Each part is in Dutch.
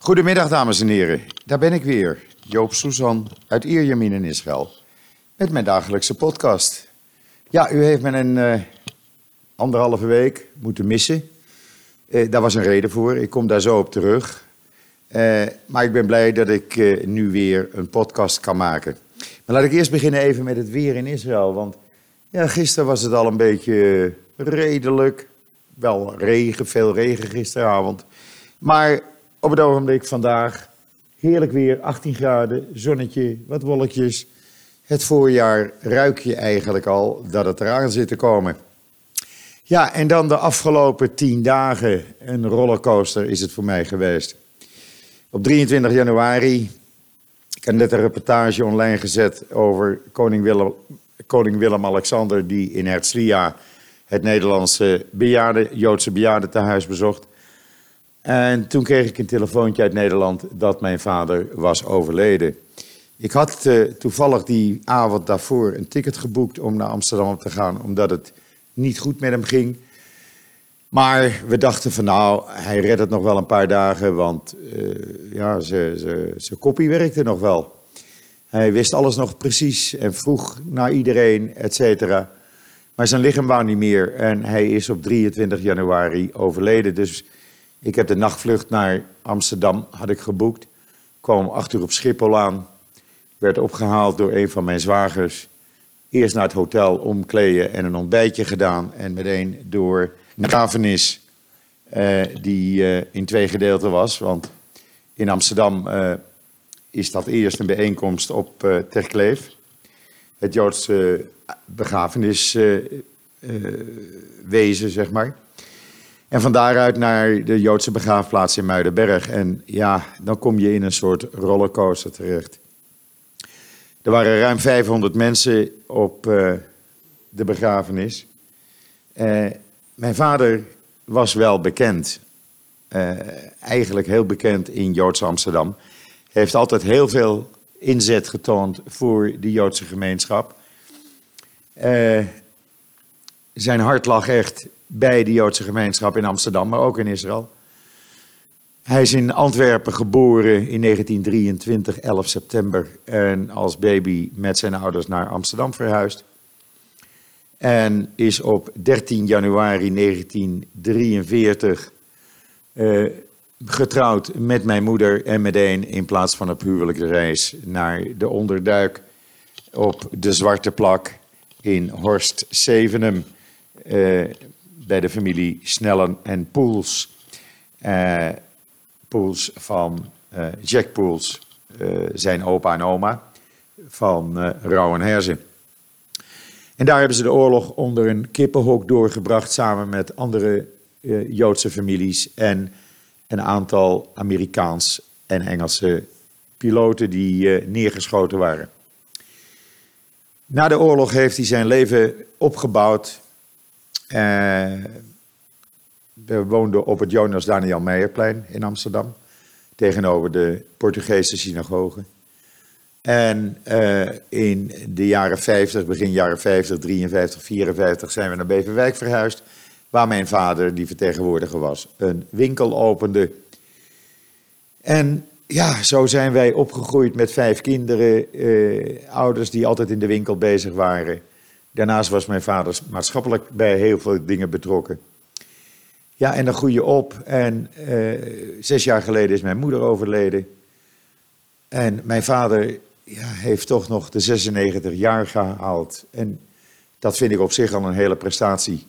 Goedemiddag, dames en heren. Daar ben ik weer, Joop Susan uit Ierjemien in Israël, met mijn dagelijkse podcast. Ja, u heeft me een eh, anderhalve week moeten missen. Eh, daar was een reden voor, ik kom daar zo op terug. Eh, maar ik ben blij dat ik nu weer een podcast kan maken. Maar laat ik eerst beginnen even met het weer in Israël. Want ja, gisteren was het al een beetje redelijk. Wel regen, veel regen gisteravond. Maar op het ogenblik vandaag, heerlijk weer, 18 graden, zonnetje, wat wolkjes. Het voorjaar ruik je eigenlijk al dat het eraan zit te komen. Ja, en dan de afgelopen tien dagen, een rollercoaster is het voor mij geweest. Op 23 januari, ik heb net een reportage online gezet over koning Willem, koning Willem-Alexander die in Herzliya het Nederlandse bejaarde, Joodse bejaardentehuis bezocht. En toen kreeg ik een telefoontje uit Nederland dat mijn vader was overleden. Ik had uh, toevallig die avond daarvoor een ticket geboekt om naar Amsterdam te gaan, omdat het niet goed met hem ging. Maar we dachten van nou, hij redt het nog wel een paar dagen, want uh, ja, zijn kopie werkte nog wel. Hij wist alles nog precies en vroeg naar iedereen, et cetera. Maar zijn lichaam wou niet meer en hij is op 23 januari overleden. Dus ik heb de nachtvlucht naar Amsterdam had ik geboekt. Kwam om acht uur op Schiphol aan. Werd opgehaald door een van mijn zwagers. Eerst naar het hotel omkleden en een ontbijtje gedaan. En meteen door begrafenis, uh, die uh, in twee gedeelten was. Want in Amsterdam uh, is dat eerst een bijeenkomst op uh, Terkleef. Het Joodse begrafeniswezen, zeg maar. En van daaruit naar de Joodse begraafplaats in Muidenberg. En ja, dan kom je in een soort rollercoaster terecht. Er waren ruim 500 mensen op uh, de begrafenis. Uh, mijn vader was wel bekend. Uh, eigenlijk heel bekend in Joods Amsterdam. Heeft altijd heel veel inzet getoond voor de Joodse gemeenschap. zijn hart lag echt bij de Joodse gemeenschap in Amsterdam, maar ook in Israël. Hij is in Antwerpen geboren in 1923, 11 september. En als baby met zijn ouders naar Amsterdam verhuisd. En is op 13 januari 1943 uh, getrouwd met mijn moeder en meteen in plaats van op huwelijke reis naar de onderduik op de Zwarte Plak in Horst Zevenum. Uh, bij de familie Snellen en Poels. Uh, van uh, Jack Poels, uh, zijn opa en oma, van uh, en Herzen. En daar hebben ze de oorlog onder een kippenhok doorgebracht samen met andere Joodse families en een aantal Amerikaans en Engelse piloten die neergeschoten waren. Na de oorlog heeft hij zijn leven opgebouwd we woonden op het Jonas Daniel Meijerplein in Amsterdam. Tegenover de Portugese synagoge. En uh, in de jaren 50, begin jaren 50, 53, 54 zijn we naar Beverwijk verhuisd. Waar mijn vader, die vertegenwoordiger was, een winkel opende. En ja, zo zijn wij opgegroeid met vijf kinderen, uh, ouders die altijd in de winkel bezig waren. Daarnaast was mijn vader maatschappelijk bij heel veel dingen betrokken. Ja, en dan groei je op. En uh, zes jaar geleden is mijn moeder overleden. En mijn vader ja, heeft toch nog de 96 jaar gehaald. En dat vind ik op zich al een hele prestatie.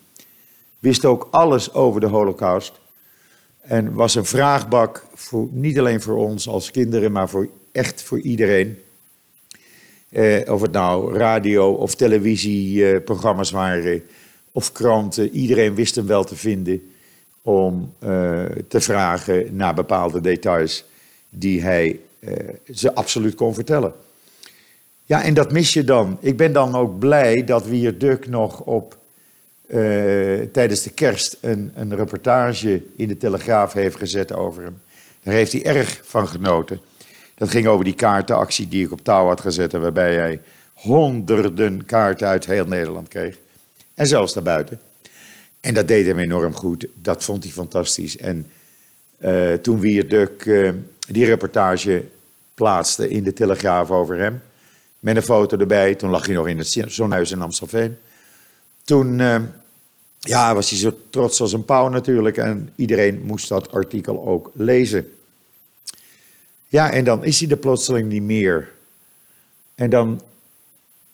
Wist ook alles over de Holocaust. En was een vraagbak, voor, niet alleen voor ons als kinderen, maar voor, echt voor iedereen. Eh, of het nou radio of televisieprogramma's waren of kranten. Iedereen wist hem wel te vinden om uh, te vragen naar bepaalde details die hij uh, ze absoluut kon vertellen. Ja, en dat mis je dan. Ik ben dan ook blij dat Wier Duk nog op, uh, tijdens de kerst een, een reportage in de Telegraaf heeft gezet over hem. Daar heeft hij erg van genoten. Dat ging over die kaartenactie die ik op touw had gezet. Waarbij hij honderden kaarten uit heel Nederland kreeg. En zelfs daarbuiten. En dat deed hem enorm goed. Dat vond hij fantastisch. En uh, toen Wierduk uh, die reportage plaatste in de Telegraaf over hem. Met een foto erbij. Toen lag hij nog in het zonhuis in Amstelveen. Toen uh, ja, was hij zo trots als een pauw natuurlijk. En iedereen moest dat artikel ook lezen. Ja, en dan is hij er plotseling niet meer. En dan,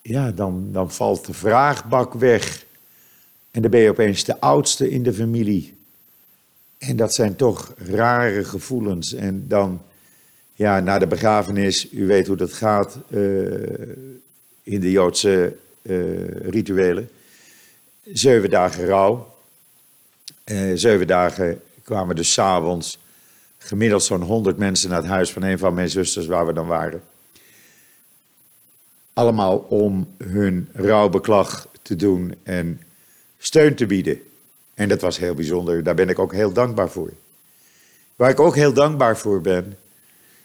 ja, dan, dan valt de vraagbak weg. En dan ben je opeens de oudste in de familie. En dat zijn toch rare gevoelens. En dan, ja, na de begrafenis, u weet hoe dat gaat uh, in de Joodse uh, rituelen. Zeven dagen rouw. Uh, zeven dagen kwamen dus s'avonds gemiddeld zo'n honderd mensen naar het huis van een van mijn zusters waar we dan waren. Allemaal om hun rouwbeklag te doen en steun te bieden. En dat was heel bijzonder. Daar ben ik ook heel dankbaar voor. Waar ik ook heel dankbaar voor ben,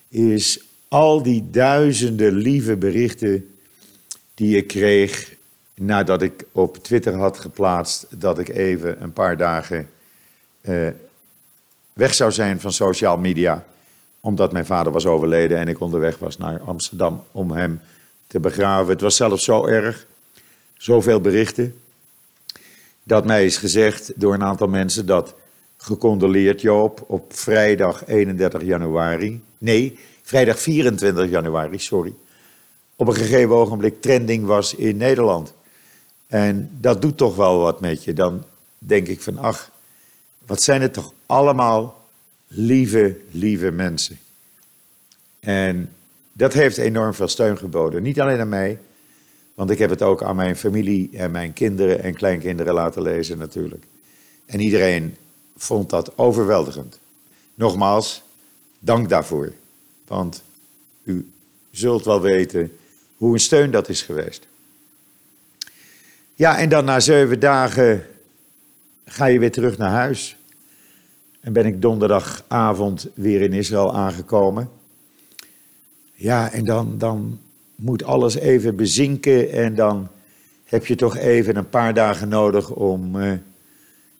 is al die duizenden lieve berichten die ik kreeg nadat ik op Twitter had geplaatst dat ik even een paar dagen eh, weg zou zijn van social media, omdat mijn vader was overleden en ik onderweg was naar Amsterdam om hem te begraven. Het was zelfs zo erg, zoveel berichten, dat mij is gezegd door een aantal mensen dat gecondoleerd Joop op vrijdag 31 januari, nee, vrijdag 24 januari, sorry, op een gegeven ogenblik trending was in Nederland. En dat doet toch wel wat met je. Dan denk ik van, ach, wat zijn het toch allemaal lieve, lieve mensen. En dat heeft enorm veel steun geboden. Niet alleen aan mij, want ik heb het ook aan mijn familie en mijn kinderen en kleinkinderen laten lezen natuurlijk. En iedereen vond dat overweldigend. Nogmaals, dank daarvoor. Want u zult wel weten hoe een steun dat is geweest. Ja, en dan na zeven dagen ga je weer terug naar huis. En ben ik donderdagavond weer in Israël aangekomen. Ja, en dan, dan moet alles even bezinken en dan heb je toch even een paar dagen nodig om uh,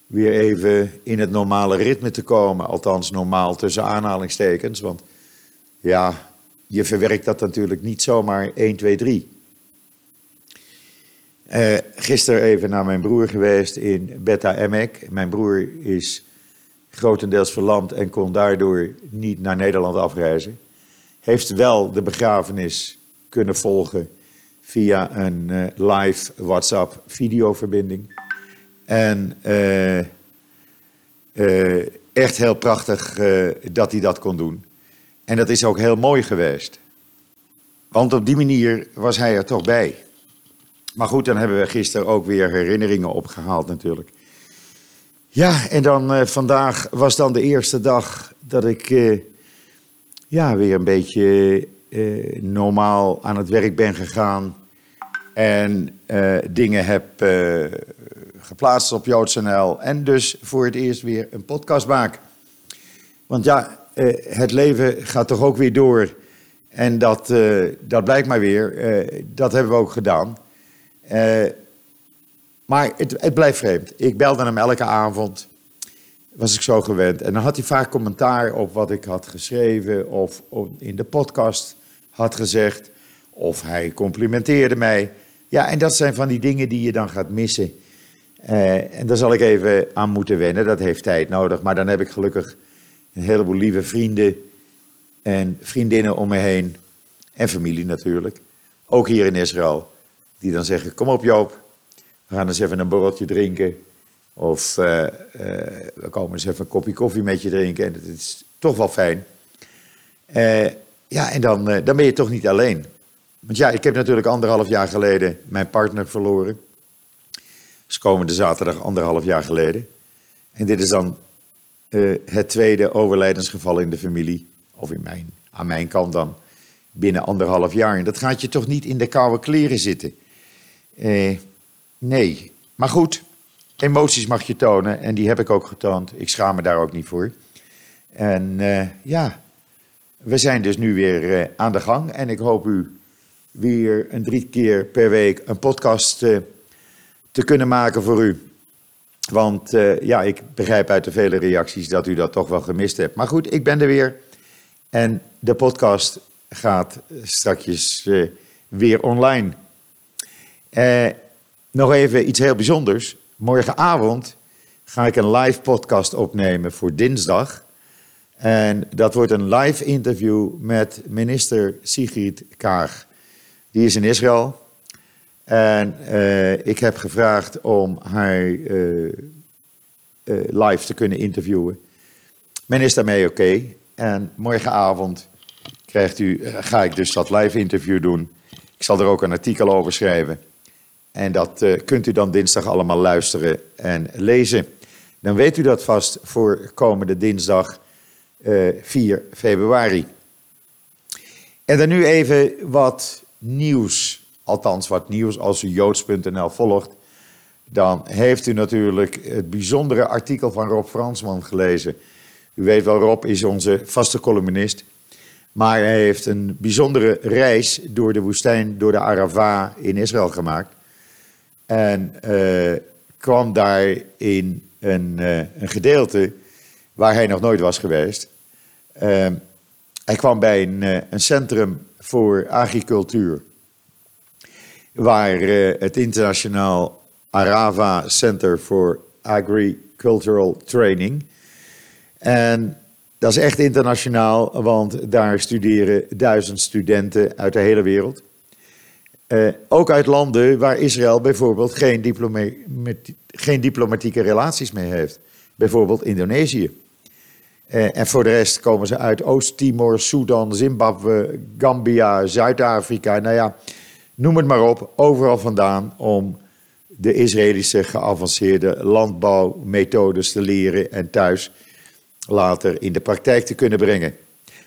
weer even in het normale ritme te komen. Althans, normaal tussen aanhalingstekens. Want ja, je verwerkt dat natuurlijk niet zomaar 1, 2, 3. Uh, gisteren even naar mijn broer geweest in Beta Emek. Mijn broer is grotendeels verlamd en kon daardoor niet naar Nederland afreizen. Heeft wel de begrafenis kunnen volgen via een uh, live WhatsApp videoverbinding. En uh, uh, echt heel prachtig dat hij dat kon doen. En dat is ook heel mooi geweest. Want op die manier was hij er toch bij. Maar goed, dan hebben we gisteren ook weer herinneringen opgehaald natuurlijk. Ja, en dan uh, vandaag was dan de eerste dag dat ik uh, ja, weer een beetje uh, normaal aan het werk ben gegaan. En dingen heb geplaatst op JoodsNL. En dus voor het eerst weer een podcast maak. Want ja, het leven gaat toch ook weer door. En dat, dat blijkt maar weer. dat hebben we ook gedaan. Maar het, het blijft vreemd. Ik belde hem elke avond. Was ik zo gewend. En dan had hij vaak commentaar op wat ik had geschreven. Of, in de podcast had gezegd. Of hij complimenteerde mij. Ja, en dat zijn van die dingen die je dan gaat missen. Uh, en daar zal ik even aan moeten wennen. Dat heeft tijd nodig. Maar dan heb ik gelukkig een heleboel lieve vrienden en vriendinnen om me heen. En familie natuurlijk. Ook hier in Israël. Die dan zeggen: Kom op, Joop. We gaan eens even een borreltje drinken. Of uh, uh, we komen eens even een kopje koffie met je drinken. En dat is toch wel fijn. Uh, ja, en dan, dan ben je toch niet alleen. Want ja, ik heb natuurlijk anderhalf jaar geleden mijn partner verloren. Dus komende zaterdag anderhalf jaar geleden. En dit is dan het tweede overlijdensgeval in de familie. Of in mijn, aan mijn kant dan. Binnen anderhalf jaar. En dat gaat je toch niet in de koude kleren zitten. Eh Nee, maar goed, emoties mag je tonen en die heb ik ook getoond. Ik schaam me daar ook niet voor. En uh, ja, we zijn dus nu weer uh, aan de gang en ik hoop u weer een drie keer per week een podcast uh, te kunnen maken voor u. Want ja, ik begrijp uit de vele reacties dat u dat toch wel gemist hebt. Maar goed, ik ben er weer. En de podcast gaat straks uh, weer online. Nog even iets heel bijzonders. Morgenavond ga ik een live podcast opnemen voor dinsdag. En dat wordt een live interview met minister Sigrid Kaag. Die is in Israël. En uh, ik heb gevraagd om haar uh, uh, live te kunnen interviewen. Men is daarmee oké. En morgenavond krijgt u, ga ik dus dat live interview doen. Ik zal er ook een artikel over schrijven. En dat kunt u dan dinsdag allemaal luisteren en lezen. Dan weet u dat vast voor komende dinsdag 4 februari. En dan nu even wat nieuws althans wat nieuws, als u joods.nl volgt, dan heeft u natuurlijk het bijzondere artikel van Rob Fransman gelezen. U weet wel, Rob is onze vaste columnist. Maar hij heeft een bijzondere reis door de woestijn, door de Arava in Israël gemaakt. En uh, kwam daar in een, uh, een, gedeelte waar hij nog nooit was geweest. Uh, hij kwam bij een, een centrum voor agricultuur waar het internationaal Arava Center for Agricultural Training. En dat is echt internationaal, want daar studeren duizend studenten uit de hele wereld. Uh, ook uit landen waar Israël bijvoorbeeld geen, geen diplomatieke relaties mee heeft. Bijvoorbeeld Indonesië. Uh, en voor de rest komen ze uit Oost-Timor, Sudan, Zimbabwe, Gambia, Zuid-Afrika. Nou ja, noem het maar op, overal vandaan om de Israëlische geavanceerde landbouwmethodes te leren en thuis later in de praktijk te kunnen brengen.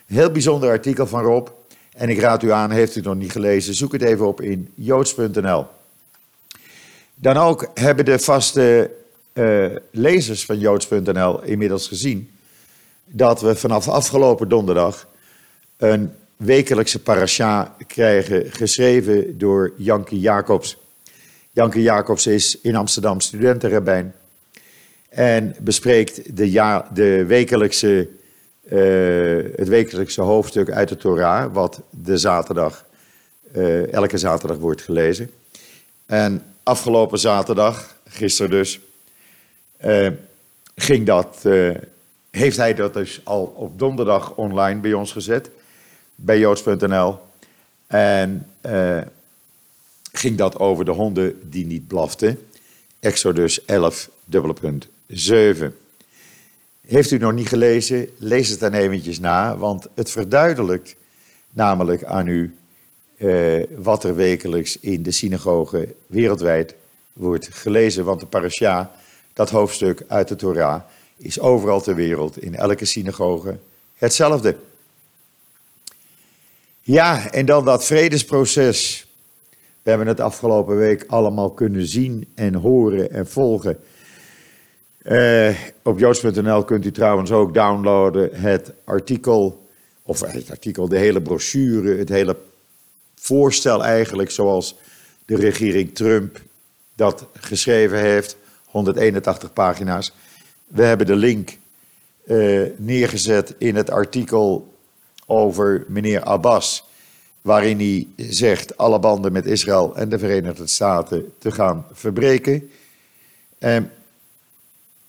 Heel bijzonder artikel van Rob. En ik raad u aan, heeft u het nog niet gelezen, zoek het even op in joods.nl. Dan ook hebben de vaste uh, lezers van joods.nl inmiddels gezien dat we vanaf afgelopen donderdag een wekelijkse parasha krijgen, geschreven door Janke Jacobs. Janke Jacobs is in Amsterdam studentenrabbijn en bespreekt de, ja, de wekelijkse, het wekelijkse hoofdstuk uit de Torah, wat de zaterdag, uh, elke zaterdag wordt gelezen. En afgelopen zaterdag, gisteren dus, uh, ging dat, heeft hij dat dus al op donderdag online bij ons gezet bij joods.nl. En ging dat over de honden die niet blaften. Exodus 11, dubbele punt 7. Heeft u nog niet gelezen? Lees het dan eventjes na, want het verduidelijkt namelijk aan u uh, wat er wekelijks in de synagogen wereldwijd wordt gelezen. Want de parasha, dat hoofdstuk uit de Torah, is overal ter wereld, in elke synagoge, hetzelfde. Ja, en dan dat vredesproces. We hebben het afgelopen week allemaal kunnen zien en horen en volgen. Uh, op joods.nl kunt u trouwens ook downloaden het artikel, of het artikel, de hele brochure, het hele voorstel eigenlijk, zoals de regering Trump dat geschreven heeft, 181 pagina's. We hebben de link uh, neergezet in het artikel over meneer Abbas, waarin hij zegt alle banden met Israël en de Verenigde Staten te gaan verbreken. En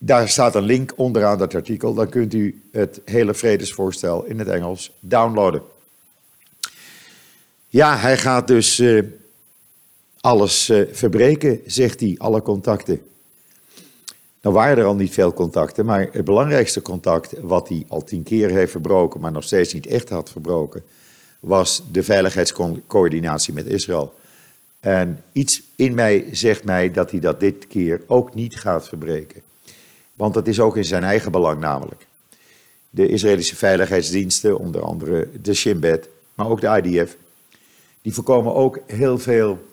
daar staat een link onderaan dat artikel, dan kunt u het hele vredesvoorstel in het Engels downloaden. Ja, hij gaat dus uh, alles uh, verbreken, zegt hij, alle contacten. Nou waren er al niet veel contacten, maar het belangrijkste contact wat hij al tien keer heeft verbroken, maar nog steeds niet echt had verbroken, was de veiligheidscoördinatie met Israël. En iets in mij zegt mij dat hij dat dit keer ook niet gaat verbreken. Want dat is ook in zijn eigen belang namelijk. De Israëlische veiligheidsdiensten, onder andere de Shin Bet, maar ook de IDF, die voorkomen ook heel veel,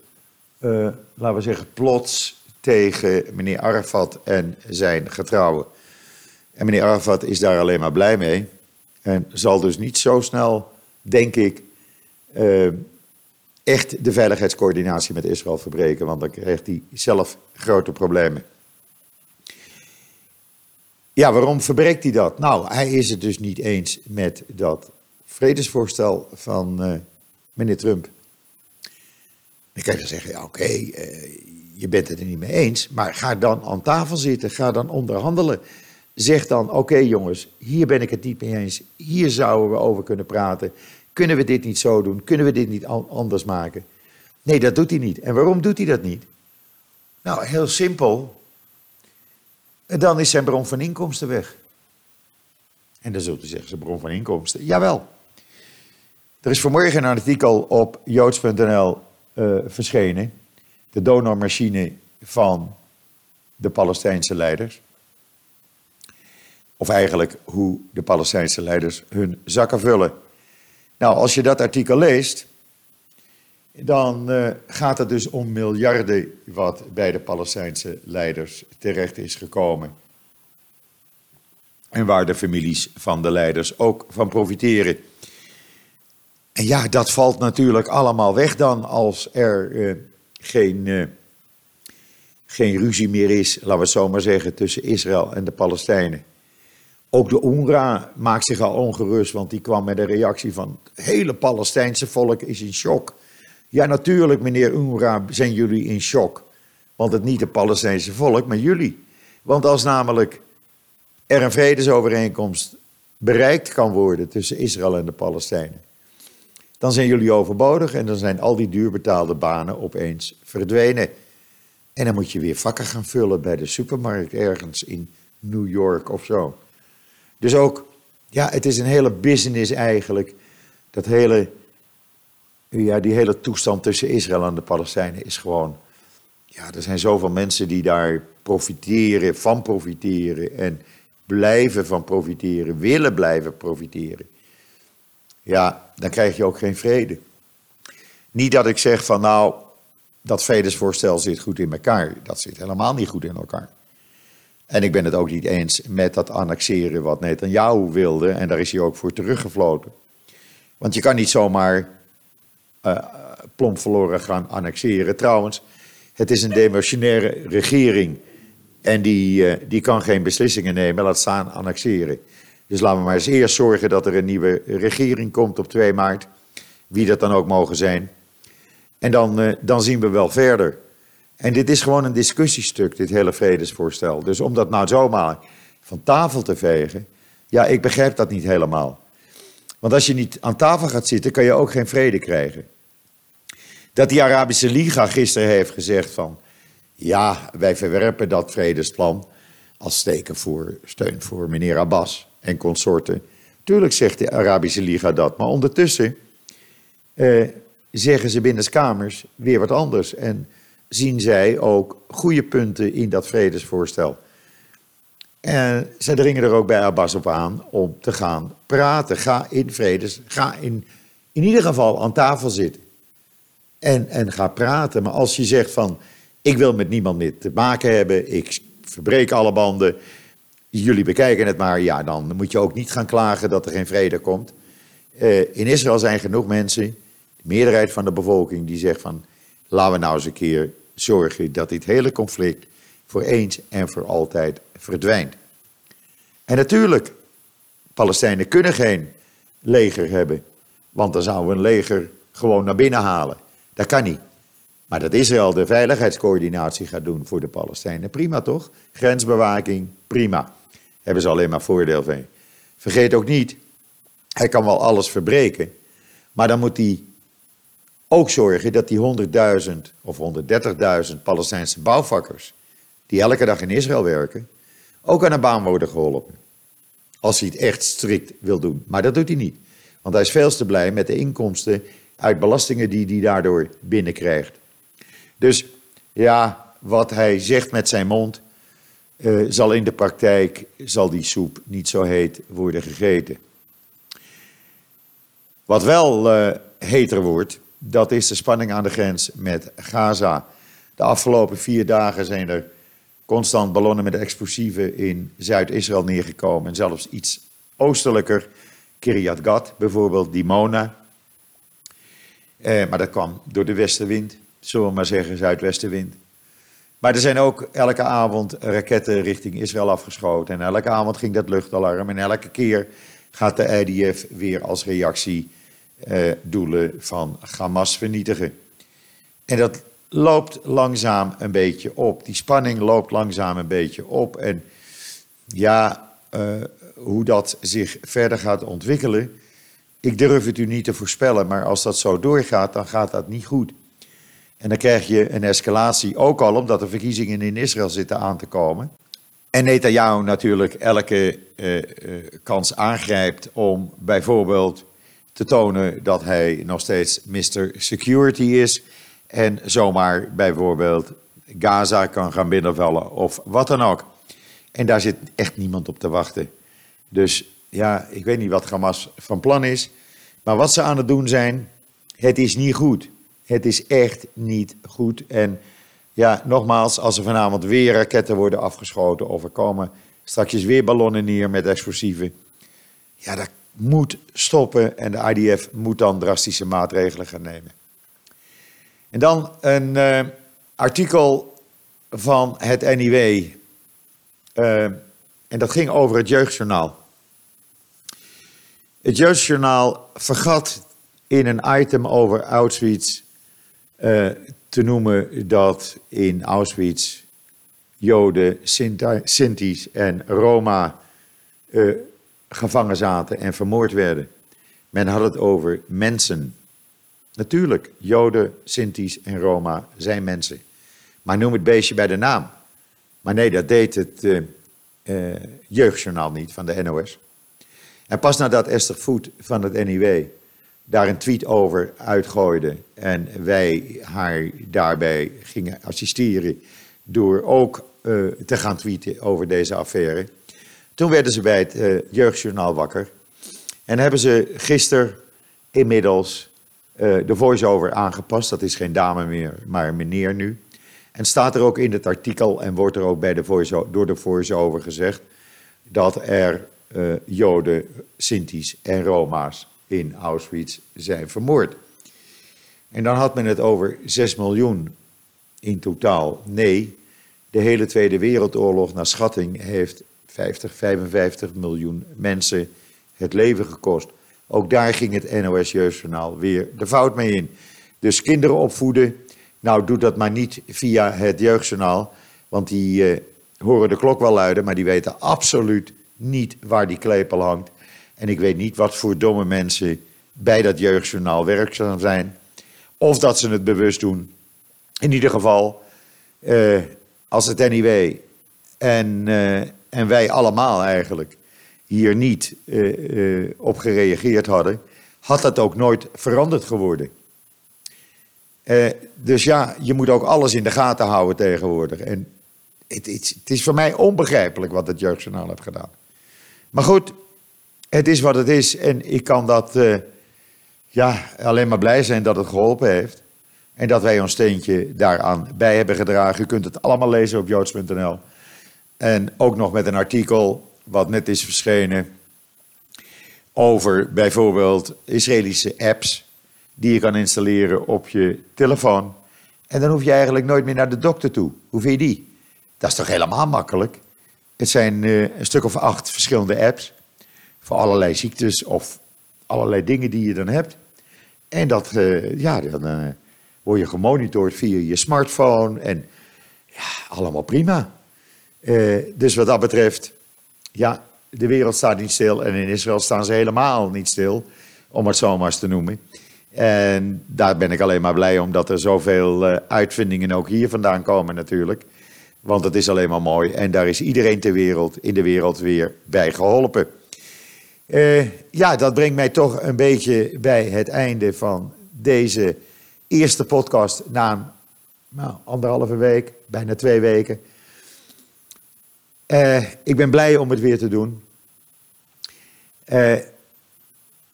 uh, laten we zeggen, plots tegen meneer Arafat en zijn getrouwen. En meneer Arafat is daar alleen maar blij mee. En zal dus niet zo snel, denk ik, uh, echt de veiligheidscoördinatie met Israël verbreken. Want dan krijgt hij zelf grote problemen. Ja, waarom verbreekt hij dat? Nou, hij is het dus niet eens met dat vredesvoorstel van uh, meneer Trump. Dan kan je zeggen, ja oké, uh, je bent het er niet mee eens, maar ga dan aan tafel zitten, ga dan onderhandelen. Zeg dan, oké jongens, hier ben ik het niet mee eens, hier zouden we over kunnen praten. Kunnen we dit niet zo doen? Kunnen we dit niet anders maken? Nee, dat doet hij niet. En waarom doet hij dat niet? Nou, heel simpel. Dan is zijn bron van inkomsten weg. En dan zult u zeggen, zijn bron van inkomsten. Jawel. Er is vanmorgen een artikel op joods.nl eh, verschenen. De donormachine van de Palestijnse leiders. Of eigenlijk hoe de Palestijnse leiders hun zakken vullen. Nou, als je dat artikel leest, dan uh, gaat het dus om miljarden wat bij de Palestijnse leiders terecht is gekomen. En waar de families van de leiders ook van profiteren. En ja, dat valt natuurlijk allemaal weg dan als er uh, geen, uh, geen ruzie meer is, laten we het zo maar zeggen, tussen Israël en de Palestijnen. Ook de UNRWA maakt zich al ongerust, want die kwam met een reactie van het hele Palestijnse volk is in shock. Ja, natuurlijk, meneer UNRWA, zijn jullie in shock. Want het niet het Palestijnse volk, maar jullie. Want als namelijk er een vredesovereenkomst bereikt kan worden tussen Israël en de Palestijnen, dan zijn jullie overbodig en dan zijn al die duurbetaalde banen opeens verdwenen. En dan moet je weer vakken gaan vullen bij de supermarkt ergens in New York of zo. Dus ook, ja, het is een hele business eigenlijk. Dat hele, ja, die hele toestand tussen Israël en de Palestijnen is gewoon, ja, er zijn zoveel mensen die daar profiteren, van profiteren en blijven van profiteren, willen blijven profiteren. Ja, dan krijg je ook geen vrede. Niet dat ik zeg van nou, dat vredesvoorstel zit goed in elkaar. Dat zit helemaal niet goed in elkaar. En ik ben het ook niet eens met dat annexeren wat Netanyahu wilde. En daar is hij ook voor teruggefloten. Want je kan niet zomaar uh, plomp verloren gaan annexeren. Trouwens, het is een demotionaire regering. En die, uh, die kan geen beslissingen nemen, laat staan annexeren. Dus laten we maar eens eerst zorgen dat er een nieuwe regering komt op 2 maart. Wie dat dan ook mogen zijn. En dan, dan zien we wel verder. En dit is gewoon een discussiestuk, dit hele vredesvoorstel. Dus om dat nou zomaar van tafel te vegen, ja, ik begrijp dat niet helemaal. Want als je niet aan tafel gaat zitten, kan je ook geen vrede krijgen. Dat die Arabische Liga gisteren heeft gezegd van, ja, wij verwerpen dat vredesplan als steken voor steun voor meneer Abbas en consorten. Tuurlijk zegt de Arabische Liga dat, maar ondertussen eh, zeggen ze binnenskamers weer wat anders. En zien zij ook goede punten in dat vredesvoorstel. En zij dringen er ook bij Abbas op aan om te gaan praten. Ga in vredes, ga in, in ieder geval aan tafel zitten. En, en ga praten. Maar als je zegt van, ik wil met niemand meer te maken hebben, ik verbreek alle banden, jullie bekijken het maar, ja, dan moet je ook niet gaan klagen dat er geen vrede komt. Uh, in Israël zijn genoeg mensen, de meerderheid van de bevolking, die zegt van, laten we nou eens een keer zorgen dat dit hele conflict voor eens en voor altijd verdwijnt. En natuurlijk, Palestijnen kunnen geen leger hebben, want dan zouden we een leger gewoon naar binnen halen. Dat kan niet. Maar dat Israël de veiligheidscoördinatie gaat doen voor de Palestijnen, prima toch? Grensbewaking, prima. Hebben ze alleen maar voordeel van. Vergeet ook niet, hij kan wel alles verbreken, maar dan moet hij ook zorgen dat die 100.000 of 130.000 Palestijnse bouwvakkers, die elke dag in Israël werken, ook aan een baan worden geholpen. Als hij het echt strikt wil doen. Maar dat doet hij niet. Want hij is veel te blij met de inkomsten uit belastingen die hij daardoor binnenkrijgt. Dus ja, wat hij zegt met zijn mond, uh, zal in de praktijk, zal die soep niet zo heet worden gegeten. Wat wel uh, heter wordt, dat is de spanning aan de grens met Gaza. De afgelopen vier dagen zijn er constant ballonnen met explosieven in Zuid-Israël neergekomen. En zelfs iets oostelijker, Kiryat Gat bijvoorbeeld, Dimona. Eh, maar dat kwam door de westenwind, zullen we maar zeggen, zuidwestenwind. Maar er zijn ook elke avond raketten richting Israël afgeschoten. En elke avond ging dat luchtalarm. En elke keer gaat de IDF weer als reactie eh, doelen van Hamas vernietigen. En dat loopt langzaam een beetje op. Die spanning loopt langzaam een beetje op. En ja, uh, hoe dat zich verder gaat ontwikkelen, ik durf het u niet te voorspellen, maar als dat zo doorgaat, dan gaat dat niet goed. En dan krijg je een escalatie, ook al omdat de verkiezingen in Israël zitten aan te komen. En Netanyahu natuurlijk elke uh, uh, kans aangrijpt om bijvoorbeeld te tonen dat hij nog steeds Mr. Security is. En zomaar bijvoorbeeld Gaza kan gaan binnenvallen of wat dan ook. En daar zit echt niemand op te wachten. Dus ja, ik weet niet wat Hamas van plan is. Maar wat ze aan het doen zijn, het is niet goed. Het is echt niet goed. En ja, nogmaals, als er vanavond weer raketten worden afgeschoten of er komen straks weer ballonnen neer met explosieven. Ja, dat moet stoppen en de IDF moet dan drastische maatregelen gaan nemen. En dan een uh, artikel van het NIW. Eh, en dat ging over het jeugdjournaal. Het jeugdjournaal vergat in een item over Auschwitz uh, te noemen dat in Auschwitz Joden, Sinti's en Roma gevangen zaten en vermoord werden. Men had het over mensen. Natuurlijk, Joden, Sinti's en Roma zijn mensen. Maar noem het beestje bij de naam. Maar nee, dat deed het uh, uh, jeugdjournaal niet van de NOS. En pas nadat Esther Voet van het NIW daar een tweet over uitgooide en wij haar daarbij gingen assisteren door ook uh, te gaan tweeten over deze affaire. Toen werden ze bij het Jeugdjournaal wakker en hebben ze gisteren inmiddels uh, de voice-over aangepast. Dat is geen dame meer, maar meneer nu. En staat er ook in het artikel en wordt er ook bij de voice door de voice-over gezegd dat er uh, Joden, Sinti's en Roma's in Auschwitz zijn vermoord. En dan had men het over 6 miljoen in totaal. Nee, de hele Tweede Wereldoorlog naar schatting heeft 50, 55 miljoen mensen het leven gekost. Ook daar ging het NOS Jeugdjournaal weer de fout mee in. Dus kinderen opvoeden, nou doe dat maar niet via het Jeugdjournaal, want die uh, horen de klok wel luiden, maar die weten absoluut niet waar die klepel hangt. En ik weet niet wat voor domme mensen bij dat jeugdjournaal werkzaam zijn. Of dat ze het bewust doen. In ieder geval, uh, als het NIW en, uh, en wij allemaal eigenlijk hier niet uh, op gereageerd hadden, had dat ook nooit veranderd geworden. dus ja, je moet ook alles in de gaten houden tegenwoordig. En het, het, is voor mij onbegrijpelijk wat het jeugdjournaal heeft gedaan. Maar goed, het is wat het is en ik kan dat ja, alleen maar blij zijn dat het geholpen heeft. En dat wij ons steentje daaraan bij hebben gedragen. U kunt het allemaal lezen op joods.nl. En ook nog met een artikel wat net is verschenen over bijvoorbeeld Israëlische apps die je kan installeren op je telefoon. En dan hoef je eigenlijk nooit meer naar de dokter toe. Hoe vind je die? Dat is toch helemaal makkelijk? Het zijn uh, een stuk of acht verschillende apps voor allerlei ziektes of allerlei dingen die je dan hebt. En dat, uh, ja, dan uh, word je gemonitord via je smartphone en ja, allemaal prima. dus wat dat betreft, ja, de wereld staat niet stil en in Israël staan ze helemaal niet stil, om het zo maar te noemen. En daar ben ik alleen maar blij om dat er zoveel uitvindingen ook hier vandaan komen natuurlijk. Want het is alleen maar mooi en daar is iedereen ter wereld, in de wereld weer bij geholpen. Uh, ja, dat brengt mij toch een beetje bij het einde van deze eerste podcast na nou, anderhalve week, bijna twee weken. Uh, ik ben blij om het weer te doen. Uh,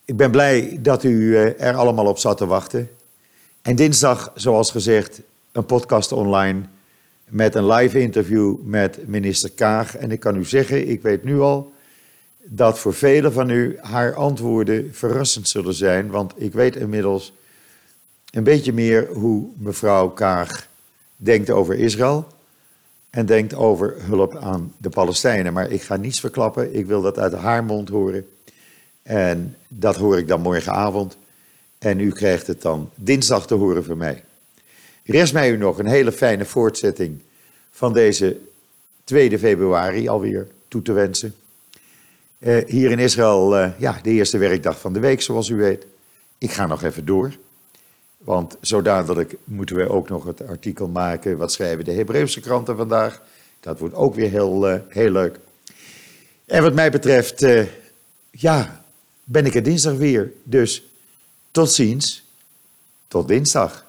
ik ben blij dat u er allemaal op zat te wachten. En dinsdag, zoals gezegd, een podcast online met een live interview met minister Kaag. En ik kan u zeggen, ik weet nu al dat voor velen van u haar antwoorden verrassend zullen zijn. Want ik weet inmiddels een beetje meer hoe mevrouw Kaag denkt over Israël. En denkt over hulp aan de Palestijnen. Maar ik ga niets verklappen, ik wil dat uit haar mond horen. En dat hoor ik dan morgenavond. En u krijgt het dan dinsdag te horen van mij. Rest mij u nog een hele fijne voortzetting van deze 2 februari alweer toe te wensen. Uh, hier in Israël, uh, ja, de eerste werkdag van de week, zoals u weet. Ik ga nog even door. Want zo dadelijk moeten we ook nog het artikel maken. Wat schrijven de Hebreeuwse kranten vandaag? Dat wordt ook weer heel, uh, heel leuk. En wat mij betreft, ja, ben ik er dinsdag weer. Dus tot ziens, tot dinsdag.